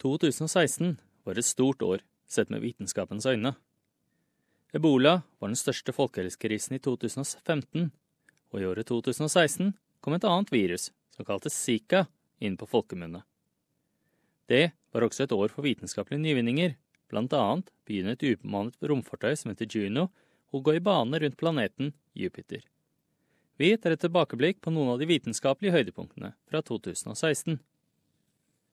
2016 var et stort år sett med vitenskapens øyne. Ebola var den største folkehelsekrisen i 2015, og i året 2016 kom et annet virus, som kaltes Zika, inn på folkemunne. Det var også et år for vitenskapelige nyvinninger. Blant annet begynner et ubemannet romfartøy som heter Juno, å gå i bane rundt planeten Jupiter. Vi tar et tilbakeblikk på noen av de vitenskapelige høydepunktene fra 2016.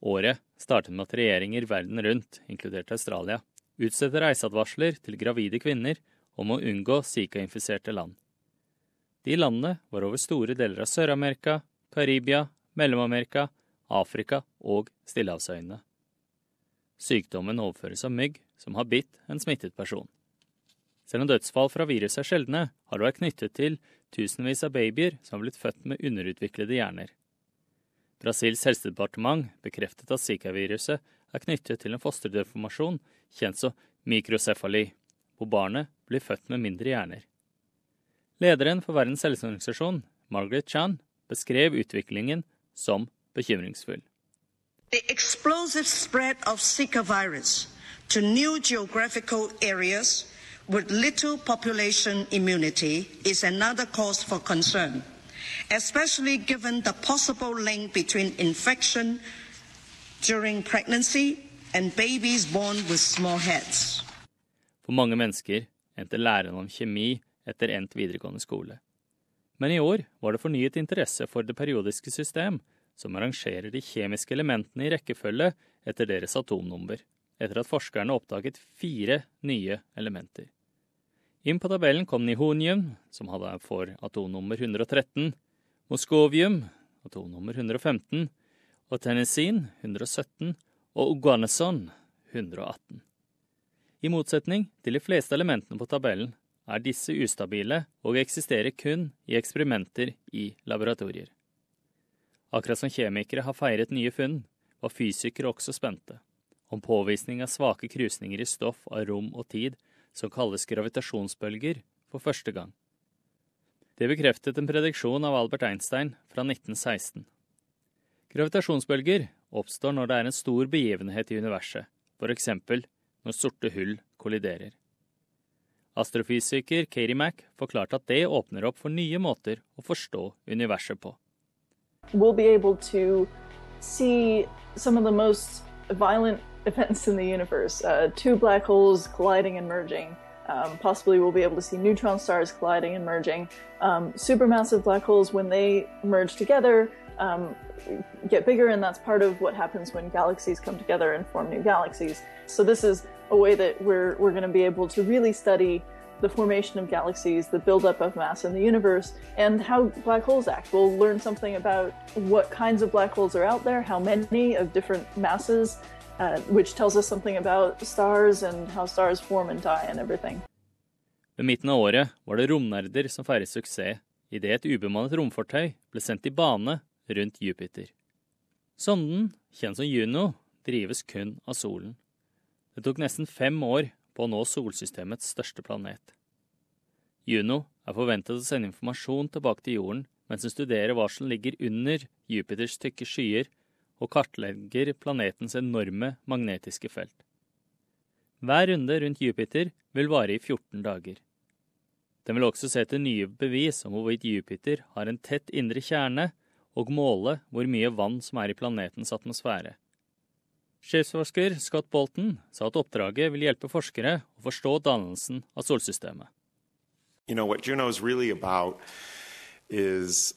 Året startet med at regjeringer verden rundt, inkludert Australia, utstedte reiseadvarsler til gravide kvinner om å unngå Zika-infiserte land. De landene var over store deler av Sør-Amerika, Karibia, Mellom-Amerika, Afrika og Stillehavsøyene. Sykdommen overføres av mygg som har bitt en smittet person. Selv om dødsfall fra viruset er sjeldne, har det vært knyttet til tusenvis av babyer som har blitt født med underutviklede hjerner. Brasils helsedepartement bekreftet at Zika-viruset er knyttet til en fosterdeformasjon kjent som mikrocefali, hvor barnet blir født med mindre hjerner. Lederen for Verdens helseorganisasjon, Margaret Chan, beskrev utviklingen som bekymringsfull. The explosive spread of Zika virus to new geographical areas with little population immunity is another cause for concern especially given the possible link between infection during pregnancy and babies born with small heads. For mange mennesker endte læren om kjemi etter endt videregående skole. Men i år var det fornyet interesse for det periodiske system, som arrangerer de kjemiske elementene i rekkefølge etter deres atomnummer, etter at forskerne oppdaget fire nye elementer. Inn på tabellen kom nihonium, som hadde for atomnummer 113, Moskovium, atomnummer 115, og Tennessine 117 og Oganeson 118. I motsetning til de fleste elementene på tabellen er disse ustabile og eksisterer kun i eksperimenter i laboratorier. Akkurat som kjemikere har feiret nye funn, var fysikere også spente. Om påvisning av svake krusninger i stoff av rom og tid som kalles gravitasjonsbølger, for første gang. Det bekreftet en prediksjon av Albert Einstein fra 1916. Gravitasjonsbølger oppstår når det er en stor begivenhet i universet, f.eks. når sorte hull kolliderer. Astrofysiker Katie Mack forklarte at det åpner opp for nye måter å forstå universet på. We'll be able to see some of the events in the universe, uh, two black holes colliding and merging. Um, possibly we'll be able to see neutron stars colliding and merging. Um, supermassive black holes, when they merge together, um, get bigger, and that's part of what happens when galaxies come together and form new galaxies. So this is a way that we're we're going to be able to really study the formation of galaxies, the buildup of mass in the universe, and how black holes act. We'll learn something about what kinds of black holes are out there, how many of different masses, uh, which tells us something about stars and how stars form and die and everything. Ved midten av året var det romnerder som feiret suksess idet et ubemannet romfartøy ble sendt i bane rundt Jupiter. Sonden, kjent som Juno, drives kun av solen. Det tok nesten fem år på å nå solsystemets største planet. Juno er forventet å sende informasjon tilbake til jorden mens hun studerer hva som ligger under Jupiters tykke skyer og kartlegger planetens enorme magnetiske felt. Hver runde rundt Jupiter vil vare i 14 dager. Den vil også se etter nye bevis om hvorvidt Jupiter har en tett indre kjerne, og måle hvor mye vann som er i planetens atmosfære. Sjefsforsker Scott Bolton sa at oppdraget vil hjelpe forskere å forstå dannelsen av solsystemet. You know, Juno is really about is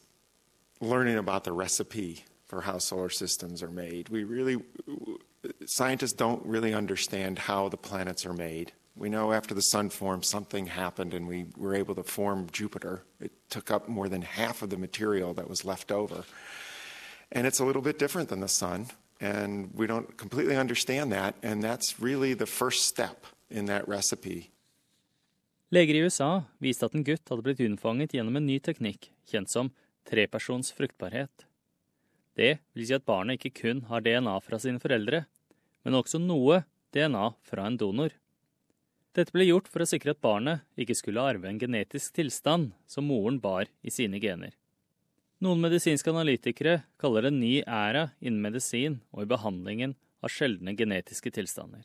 learning about the recipe for how solar systems are made. We really, scientists don't really understand how the planets are made. We know after the sun formed, something happened and we were able to form Jupiter. It took up more than half of the material that was left over. And it's a little bit different than the sun, and we don't completely understand that, and that's really the first step in that recipe. Leger i USA viste at en gutt hadde blitt unnfanget gjennom en ny teknikk, kjent som trepersons fruktbarhet. Det vil si at barnet ikke kun har DNA fra sine foreldre, men også noe DNA fra en donor. Dette ble gjort for å sikre at barnet ikke skulle arve en genetisk tilstand som moren bar i sine gener. Noen medisinske analytikere kaller det ny æra innen medisin og i behandlingen av sjeldne genetiske tilstander.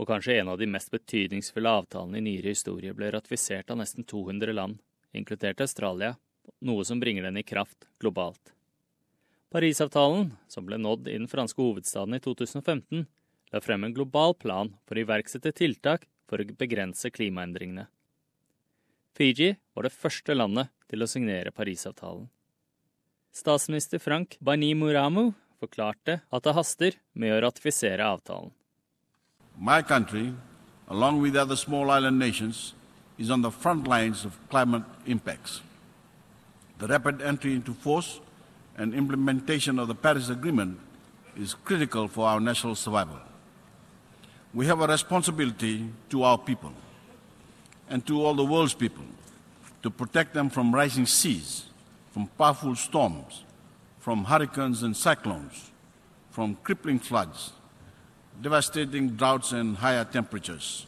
Og kanskje en av de mest betydningsfulle avtalene i nyere historie ble ratifisert av nesten 200 land, inkludert Australia, noe som bringer den i kraft globalt. Parisavtalen, som ble nådd i den franske hovedstaden i 2015, la frem en global plan for å iverksette tiltak for å begrense klimaendringene. Fiji var det første landet til å signere Parisavtalen. Statsminister Frank Bainimuраmu forklarte at det haster med å ratifisere avtalen. My country, along with other small island nations, is on the front lines of climate impacts. The rapid entry into force and implementation of the Paris Agreement is critical for our national survival. We have a responsibility to our people and to all the world's people to protect them from rising seas, from powerful storms, from hurricanes and cyclones, from crippling floods, devastating droughts, and higher temperatures.